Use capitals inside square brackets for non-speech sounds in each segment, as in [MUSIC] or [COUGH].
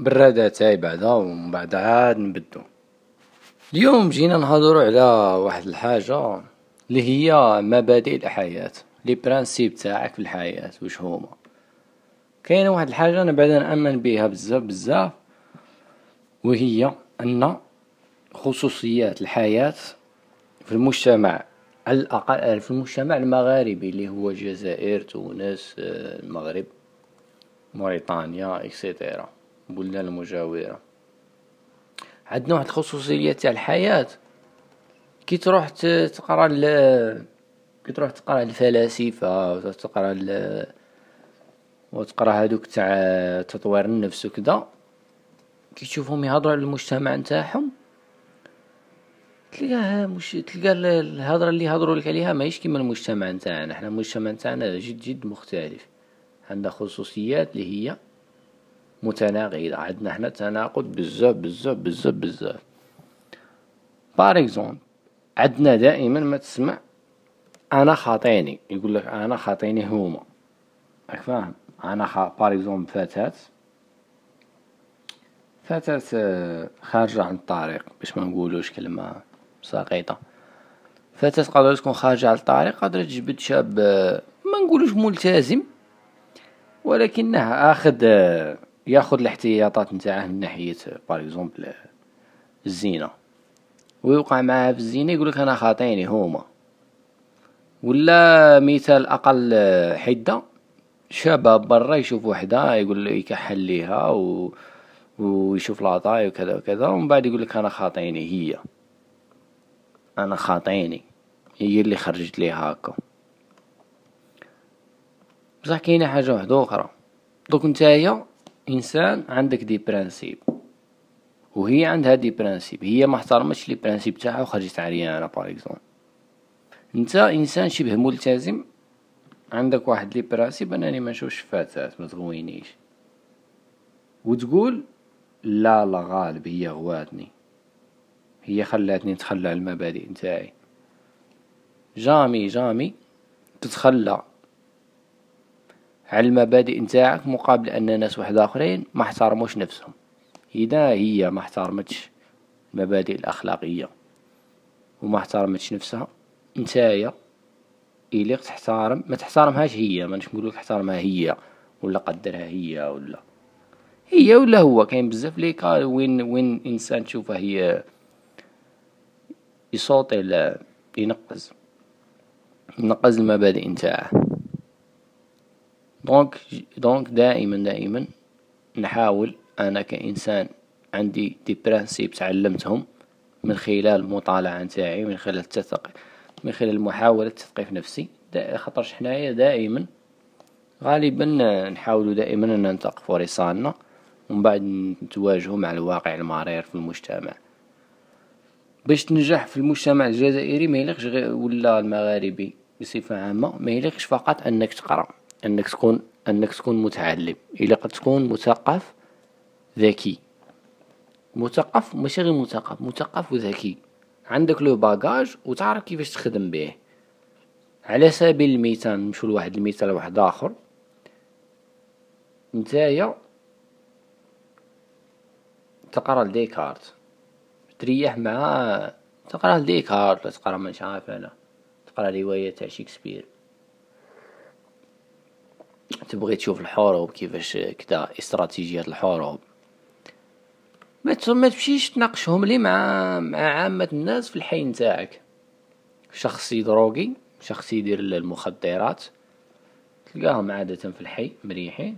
برادة تاعي بعدا ومن بعد عاد نبدو. اليوم جينا نهضرو على واحد الحاجة اللي هي مبادئ الحياة لي برانسيب تاعك في الحياة واش هما. كاينة واحد الحاجة أنا بعدا نأمن بيها بزاف بزاف وهي أن خصوصيات الحياة في المجتمع على الأقل في المجتمع المغاربي اللي هو الجزائر تونس المغرب موريطانيا et cetera البلدان المجاورة عندنا واحد الخصوصيات تاع الحياة. كي تروح تقرأ كي تروح تقرأ الفلاسفة و تقرا وتقرأ هادوك تاع تطوير النفس وكدا كي تشوفهم يهضرو على المجتمع نتاعهم تلقاه مش تلقى الهضرة اللي يهضرولك عليها ماهيش كيما المجتمع نتاعنا. حنا المجتمع نتاعنا جد جد مختلف. عندنا خصوصيات اللي هي متناقضة عندنا حنا تناقض بزاف بزاف بزاف بزاف. par exemple عندنا دائما ما تسمع أنا خاطيني. يقولك أنا خاطيني هوما راك فاهم؟ أنا خ... par exemple فتاة. فتاة خارجة عن الطريق باش ما نقولوش كلمة ساقطة فتاة قادرة تكون خارجة على الطريق قادرة تجبد شاب ما نقولوش ملتزم ولكنه أخذ ياخذ الاحتياطات نتاعه من ناحية par exemple الزينة. ويوقع معاه في الزينة يقولك أنا خاطيني هوما ولا مثال أقل حدة شباب برا يشوف وحدة يقول يكحل ليها و... ويشوف la taille وكذا وكذا ومن بعد يقولك أنا خاطيني هي. أنا خاطيني. هي اللي خرجت لي هاكا. بصح كاينة حاجة وحدة أخرى. دوك نتايا إنسان عندك des principes وهي عندها des principes هي ما احترمتش les principes تاعها وخرجت عريانة par exemple نتا إنسان شبه ملتزم عندك واحد les principes انني ما نشوفش فتاة ما تغوينيش. وتقول لا لا غالب هي غواتني. هي خلاتني نتخلى على المبادئ نتاعي. جامي جامي تتخلى. على المبادئ نتاعك مقابل أن ناس وحداخرين ما احترموش نفسهم. إذا هي ما احترمتش المبادئ الأخلاقية وما احترمتش نفسها نتايا إليق تحترم ما تحترمهاش هي مانيش نقولك احترمها هي ولا قدرها هي ولا. هي ولا هو كاين بزاف les cas وين وين إنسان تشوفه هي ي sauter ينقز ينقز المبادئ نتاعه. donc donc دائما دائما نحاول أنا كإنسان عندي des principes تعلمتهم من خلال المطالعة نتاعي من خلال التثق من خلال محاولة تثقيف نفسي. خاطرش حنايا دائما غالبا نحاولو دائما أن نثقفو رصاننا ومن بعد نتواجهو مع الواقع المرير في المجتمع. باش تنجح في المجتمع الجزائري ما يليقش ولا المغاربي بصفة عامة ما يليقش فقط أنك تقرأ. أنك تكون أنك تكون متعلم. يليق تكون مثقف ذكي. مثقف ماشي غير مثقف مثقف وذكي. عندك لو باغاج وتعرف كيفاش تخدم به. على سبيل المثال نمشيو لواحد المثال واحد آخر. نتايا تقرا لديكارت. تريح مع تقرا لديكارت ولا تقرا مش عارف أنا. تقرا رواية تاع شكسبير تبغي تشوف الحروب كيفاش كدا استراتيجيات الحروب. ما ما تمشيش تناقشهم لي مع مع عامة الناس في الحي نتاعك. شخص ي droguer شخص يدير المخدرات تلقاهم عادة في الحي مريحين.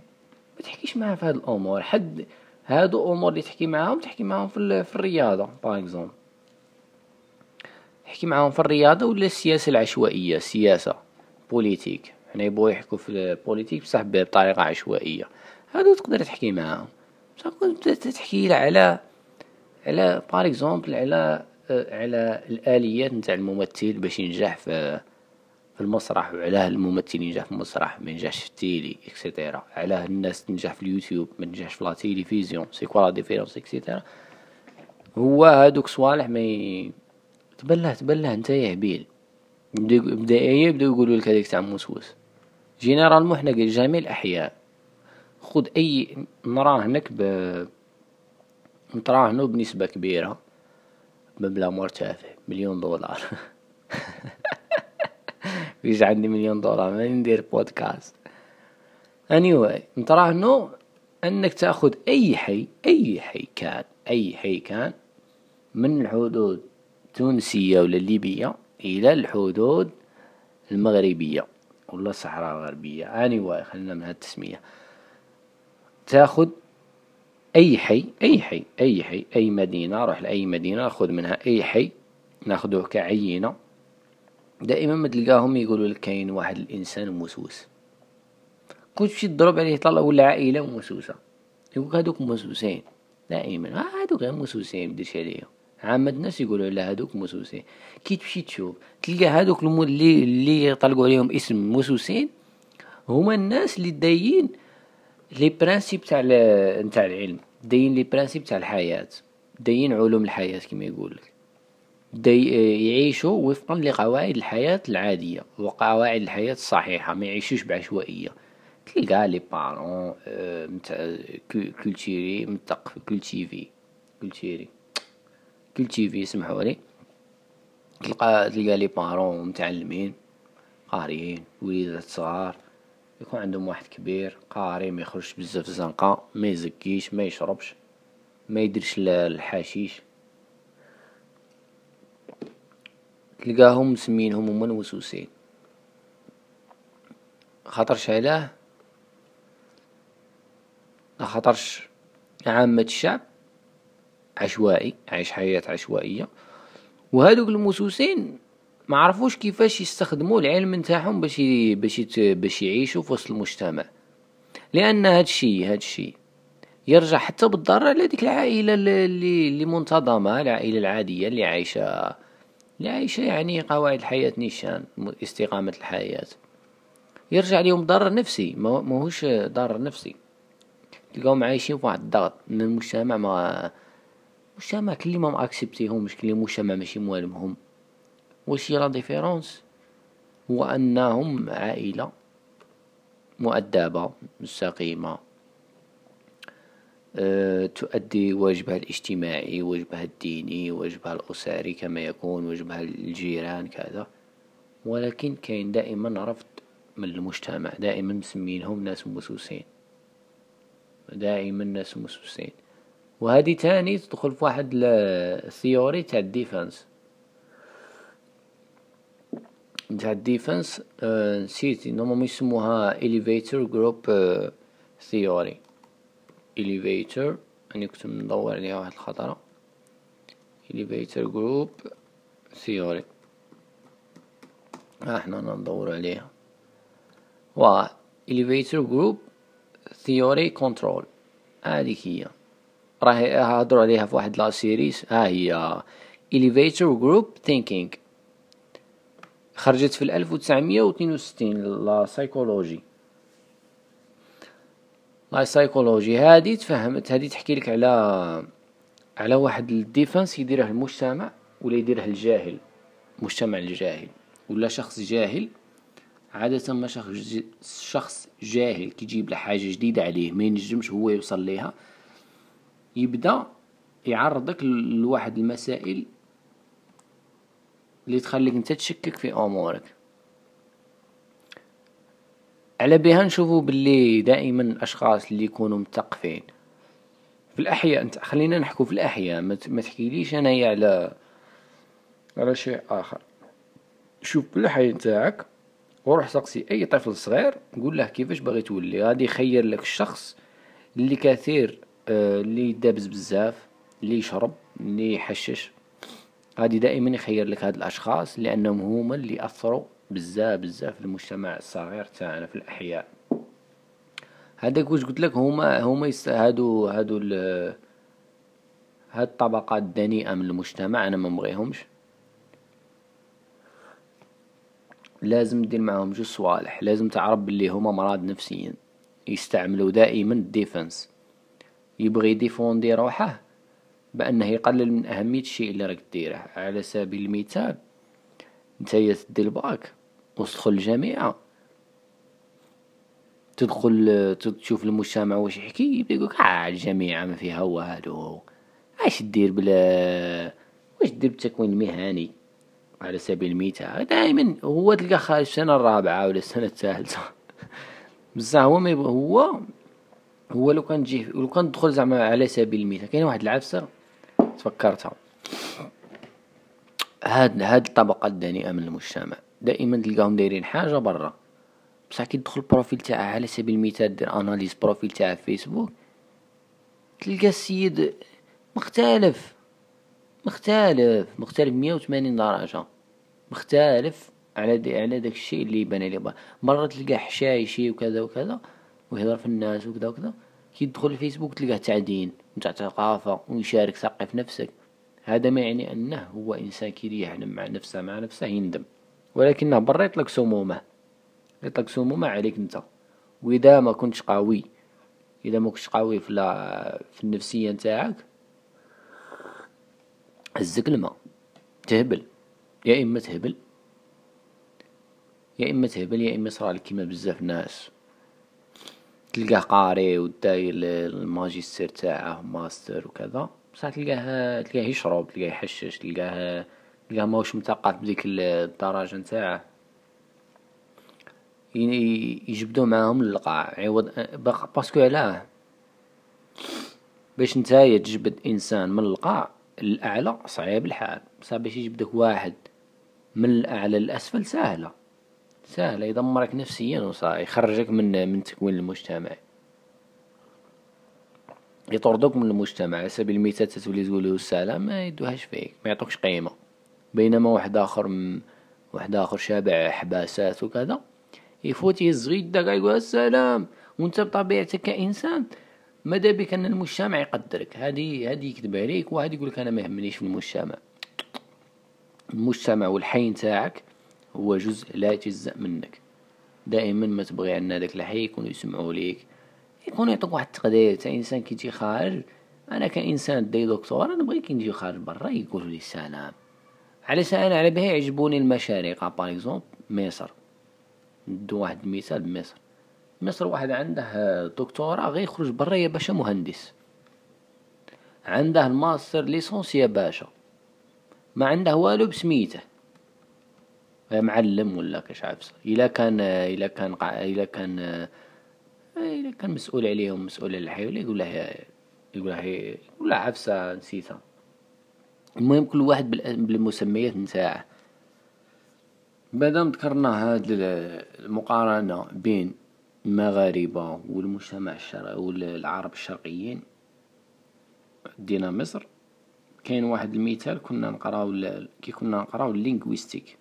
ما تحكيش معاه في هاد الأمور. حد هادو أمور اللي تحكي معاهم تحكي معاهم في, في الرياضة par exemple تحكي معاهم في الرياضة ولا السياسة العشوائية السياسة politique حنا يبغوا يحكوا في ال politique بصح بطريقة عشوائية. هادو تقدر تحكي معاهم. بصح تحكي على على par exemple على على الآليات نتاع الممثل باش ينجح في في المسرح وعلاه الممثل ينجح في المسرح ما ينجحش في ال télé et cetera علاه الناس تنجح في اليوتيوب ما تنجحش في la télévision c'est quoi la différence et cetera هو هادوك صوالح ما. تبله تبله نتايا هبيل بداية يبداو يقولوا لك هذيك تاع موسوس. جينيرالمون حنا جميع الأحياء خذ أي مرأة هناك ب نتراهنو بنسبة كبيرة مبلغ مرتفع مليون دولار. [LAUGHS] فيش عندي مليون دولار ما ندير بودكاست. Anyway نتراهنو أنك تأخذ أي حي أي حي كان أي حي كان من الحدود التونسية ولا الليبية إلى الحدود المغربية. ولا الصحراء الغربية anyway خلينا من هالتسمية. تاخذ أي حي أي حي أي حي أي مدينة روح لأي مدينة خذ منها أي حي ناخذوه كعينة. دائما ما تلقاهم يقولوا لك كاين واحد الإنسان موسوس كنت تمشي تضرب عليه طلع ولا عائلة موسوسة يقولك هادوك موسوسين دائما هادوك غير موسوسين مديرش عليهم. عامة الناس يقولوا على هادوك موسوسين. كي تمشي تشوف تلقى هادوك اللي اللي طلقوا عليهم اسم موسوسين هما الناس اللي دايين les principes تاع نتاع العلم دايين les principes تاع الحياة دايين علوم الحياة كما يقولك دي يعيشوا وفقا لقواعد الحياة العادية وقواعد الحياة الصحيحة ما يعيشوش بعشوائية. تلقى les parents نتاع culturé مثقف cultivé culturé cultivé سمحولي تلقى تلقى les parents متعلمين قاريين وليدات صغار يكون عندهم واحد كبير قاري ما يخرجش بزاف الزنقة ما يزكيش ما يشربش ما يديرش الحشيش. تلقاهم مسمينهم هما الوسوسين. خاطرش علاه؟ خاطرش. عامة الشعب عشوائي عايش حياة عشوائية. وهادوك الموسوسين ما عرفوش كيفاش يستخدموا العلم نتاعهم باش باش باش يعيشوا في وسط المجتمع. لأن هادشي هادشي يرجع حتى بالضرر على ديك العائلة اللي اللي منتظمة العائلة العادية اللي عايشة اللي عايشة يعني قواعد الحياة نيشان استقامة الحياة. يرجع لهم ضرر نفسي ما ماهوش ضرر نفسي. تلقاهم عايشين في واحد الضغط من المجتمع ما المجتمع كلي ما ماكسبتيهمش كلي مجتمع ماشي موالمهم. واش la différence هو أنهم عائلة مؤدبة مستقيمة. أه تؤدي واجبها الاجتماعي واجبها الديني واجبها الأسري كما يكون واجبها الجيران كذا. ولكن كاين دائما رفض من المجتمع دائما مسمينهم ناس موسوسين دائما ناس موسوسين وهذه تاني تدخل في واحد ال theory تاع ال defense تاع ال defense نسيت normalement يسموها elevator group theory. Elevator راني كنت ندور عليها واحد الخطرة. Elevator group theory. ها حنا ندور عليها. و elevator group theory control. هذيك هي. راه هضروا عليها في واحد la série ها هي. Elevator group thinking. خرجت في الألف وتسعمية واثنين وستين. la psychologie la psychologie هادي تفهمت. هادي تحكي لك على على واحد الديفنس يديره المجتمع ولا يديره الجاهل. المجتمع الجاهل. ولا شخص جاهل. عادة ما شخص شخص جاهل كيجيب له حاجة جديدة عليه ما ينجمش هو يوصل ليها. يبدا يعرضك لواحد المسائل اللي تخليك انت تشكك في امورك. على بها نشوفو باللي دائما الأشخاص اللي يكونوا مثقفين في الأحياء انت خلينا نحكو في الأحياء ما تحكيليش انايا على على شيء آخر. شوف بالحي نتاعك وروح سقسي أي طفل صغير قول له كيفاش باغي تولي. غادي يخير لك الشخص اللي كثير اللي يدابز بزاف اللي يشرب اللي يحشش. غادي دائما يخير لك هاد الأشخاص لأنهم هما اللي أثروا بزاف بزاف في المجتمع الصغير تاعنا في الأحياء. هذاك واش قلت لك؟ هما هما هادو هادو هاد الطبقات الدنيئة من المجتمع أنا ما نبغيهمش. لازم دير معاهم جوج صوالح. لازم تعرف بلي هما مرض نفسيين يستعملوا دائما ال defense. يبغي يديفوندي روحه بأنه يقلل من أهمية الشيء اللي راك ديره. على سبيل المثال نتايا تدي الباك وتدخل الجامعة تدخل تشوف المجتمع واش يحكي يبدأ يقولك آه الجامعة ما فيها هو هادو. اش دير بلا واش دير بالتكوين المهني على سبيل المثال. دائما هو تلقى خارج السنة الرابعة ولا السنة الثالثة. [LAUGHS] بصح هو ما هو هو لو كان تجي لو كان تدخل زعما على سبيل المثال كاين واحد العفسة تفكرتها. هاد هاد الطبقة الدنيئة من المجتمع. دائما تلقاهم دايرين حاجة برا. بصح كي تدخل ال profil تاعه على سبيل المثال دير analyse profil تاعه في فيسبوك تلقى السيد مختلف. مختلف. مختلف مية وثمانين درجة. مختلف على دي على داك الشيء اللي عليه. مرة تلقاه حشايشي وكذا وكذا ويهضر في الناس وكذا وكذا. كي تدخل الفيسبوك تلقاه تاع دين ثقافة ويشارك ثقف نفسك. هذا ما يعني أنه هو إنسان كي يحلم مع نفسه مع نفسه يندم. ولكنه برا يطلق سمومه. يطلق سمومه عليك أنت. وإذا ما كنتش قوي إذا ما كنتش قوي في, في النفسية نتاعك هزك الماء. تهبل. يا إما تهبل. يا إما تهبل يا إما صرالك كيما بزاف ناس. تلقاه قاري وداير الماجستير تاعه ماستر وكذا بصح تلقاه تلقاه يشرب تلقاه يحشش تلقاه تلقاه ماهوش مثقف بديك الدرجة نتاعه. يجبدو معاهم للقاع. عوض parce que علاه. باش نتايا تجبد إنسان من القاع الأعلى صعيب الحال. بصح باش يجبدك واحد من الأعلى للأسفل سهلة. سهله يدمرك نفسيا وصا يخرجك من من تكوين المجتمع. يطردوك من المجتمع على سبيل المثال تتولي تقول له السلام ما يدوهاش فيك ما يعطوكش قيمة. بينما واحد آخر م... واحد آخر شابع حباسات وكذا يفوت يهز يدك يقول السلام وأنت بطبيعتك كإنسان ماذا بك أن المجتمع يقدرك؟ هذه هذه يكذب عليك وهذه يقول لك أنا ما يهمنيش في المجتمع. المجتمع والحي نتاعك هو جزء لا يتجزأ منك. دائما ما تبغي أن داك الحي يكونوا يسمعوا ليك. يكون يعطوك واحد التقدير. تاع إنسان كي تجي خارج أنا كإنسان دي دكتور نبغي كي نجي خارج برا يقولوا لي السلام علاش أنا على بها يعجبوني المشارقة باغ مصر. ندو واحد المثال بمصر. مصر واحد عنده دكتوراه غير يخرج برا يا باشا مهندس. عنده الماستر ليسونس يا باشا. ما عنده والو بسميته. معلم ولا كاش عفسه إلا كان إلا كان إلا كان إلا كان مسؤول عليهم مسؤول على الحي ولا يقول له يقول له له عفسة نسيتها. المهم كل واحد بالمسميات نتاعه. مادام ذكرنا هاد المقارنة بين المغاربة والمجتمع الشرقي والعرب الشرقيين دينا مصر كاين واحد المثال كنا نقراو كي كنا نقراو ال linguistique.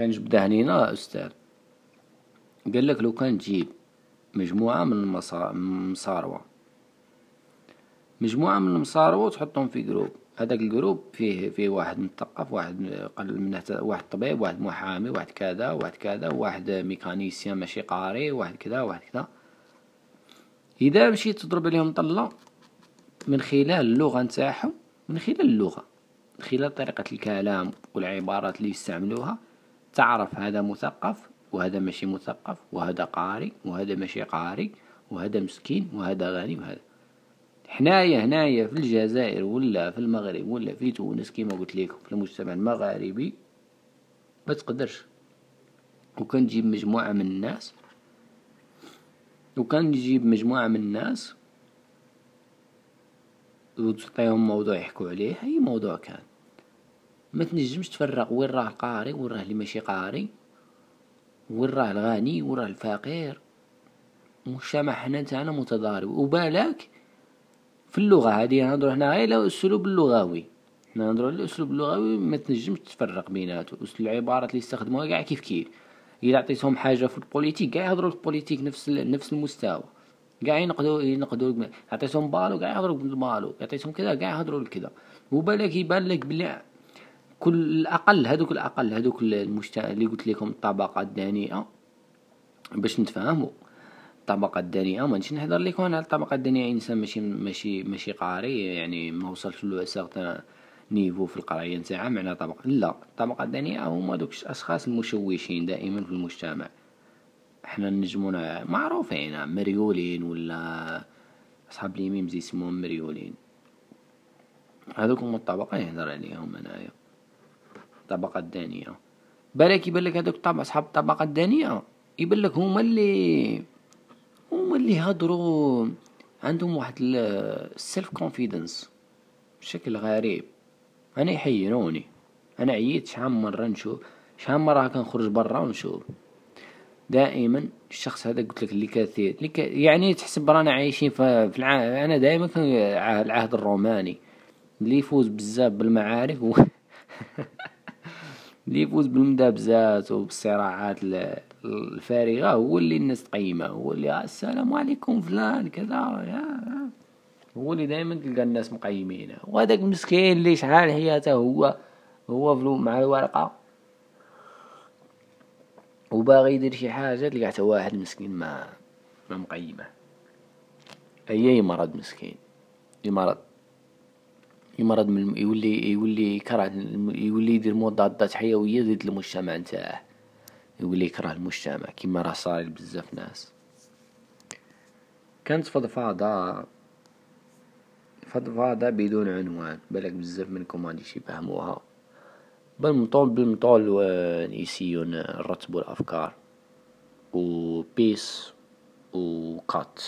كان جبده هنينا أستاذ. قال لك لو كان تجيب مجموعة من المصاروة مجموعة من المصاروة وتحطهم في groupe هذاك ال groupe فيه فيه واحد مثقف واحد قل منه واحد طبيب واحد محامي واحد كذا واحد كذا واحد mécanicien ماشي قاري واحد كذا واحد كذا. إذا مشيت تضرب عليهم طلة من خلال اللغة نتاعهم من خلال اللغة من خلال طريقة الكلام والعبارات اللي يستعملوها تعرف هذا مثقف وهذا ماشي مثقف وهذا قاري وهذا ماشي قاري وهذا مسكين وهذا غني وهذا. حنايا هنايا في الجزائر ولا في المغرب ولا في تونس كيما قلت لكم في المجتمع المغاربي ما تقدرش. وكان تجيب مجموعة من الناس وكان تجيب مجموعة من الناس وتعطيهم موضوع يحكوا عليه أي موضوع كان. ما تنجمش تفرق وين راه قاري وين راه اللي ماشي قاري وين راه الغني وين راه الفقير. مجتمع حنا نتاعنا متضارب. وبالك في اللغة هذه نهضرو هنا غير الأسلوب اللغوي. نهضرو على الأسلوب اللغوي ما تنجمش تفرق بيناتو. أسلوب العبارات اللي يستخدموها كاع كيف كيف. إلا عطيتهم حاجة في ال politique كاع يهضرو في ال politique نفس نفس المستوى. كاع ينقدو ينقدو عطيتهم بالو كاع يهضرو بالبالو عطيتهم كذا كاع يهضرو كذا وبالك يبان لك بلي كل الأقل هذوك الأقل هذوك المجتمع اللي قلت لكم الطبقة الدنيئة. باش نتفاهموا الطبقة الدنيئة مانيش نهضر لكم على الطبقة الدنيئة إنسان ماشي ماشي ماشي قاري يعني ما وصلش ل un certain niveau في القراية نتاعها معناها طبقة لا الطبقة الدنيئة هما دوك الأشخاص المشوشين دائما في المجتمع. حنا نجمونا معروفين مريولين ولا أصحاب اليمين يسموهم مريولين. هذوك هما الطبقة يهدر عليهم أنايا. الطبقة الدانية. بالك يبان لك هذوك الطبقة صحاب الطبقة الدانية. يبان لك هما اللي هما اللي يهضروا عندهم واحد ال self confidence بشكل غريب. أنا يحيروني. أنا عييت شحال مرة نشوف شحال مرة كنخرج برا ونشوف. دائما الشخص هذا قلت لك اللي كثير اللي ك... يعني تحسب رانا عايشين في الع... أنا دائما كان العهد الروماني. اللي يفوز بزاف بالمعارف و... [LAUGHS] اللي يفوز بالمدابزات وبالصراعات الفارغة هو اللي الناس تقيمه هو اللي السلام عليكم فلان كذا هو اللي دائما تلقى الناس مقيمينه. وهذاك المسكين اللي شحال حياته هو هو مع الورقة. وباغي يدير شي حاجة تلقى حتى واحد مسكين ما ما مقيمه. أي مرض مسكين. يمرض يمرض من يولي يولي يكره يولي يدير مضادات حيوية ضد المجتمع نتاعه. يولي يكره المجتمع كيما راه صاير بزاف ناس. كانت فضفاضة فضفاضة بدون عنوان بالك بزاف منكم مغاديش يفهموها بالمطول بالمطول ونسيو نرتبو الأفكار و بيس و كات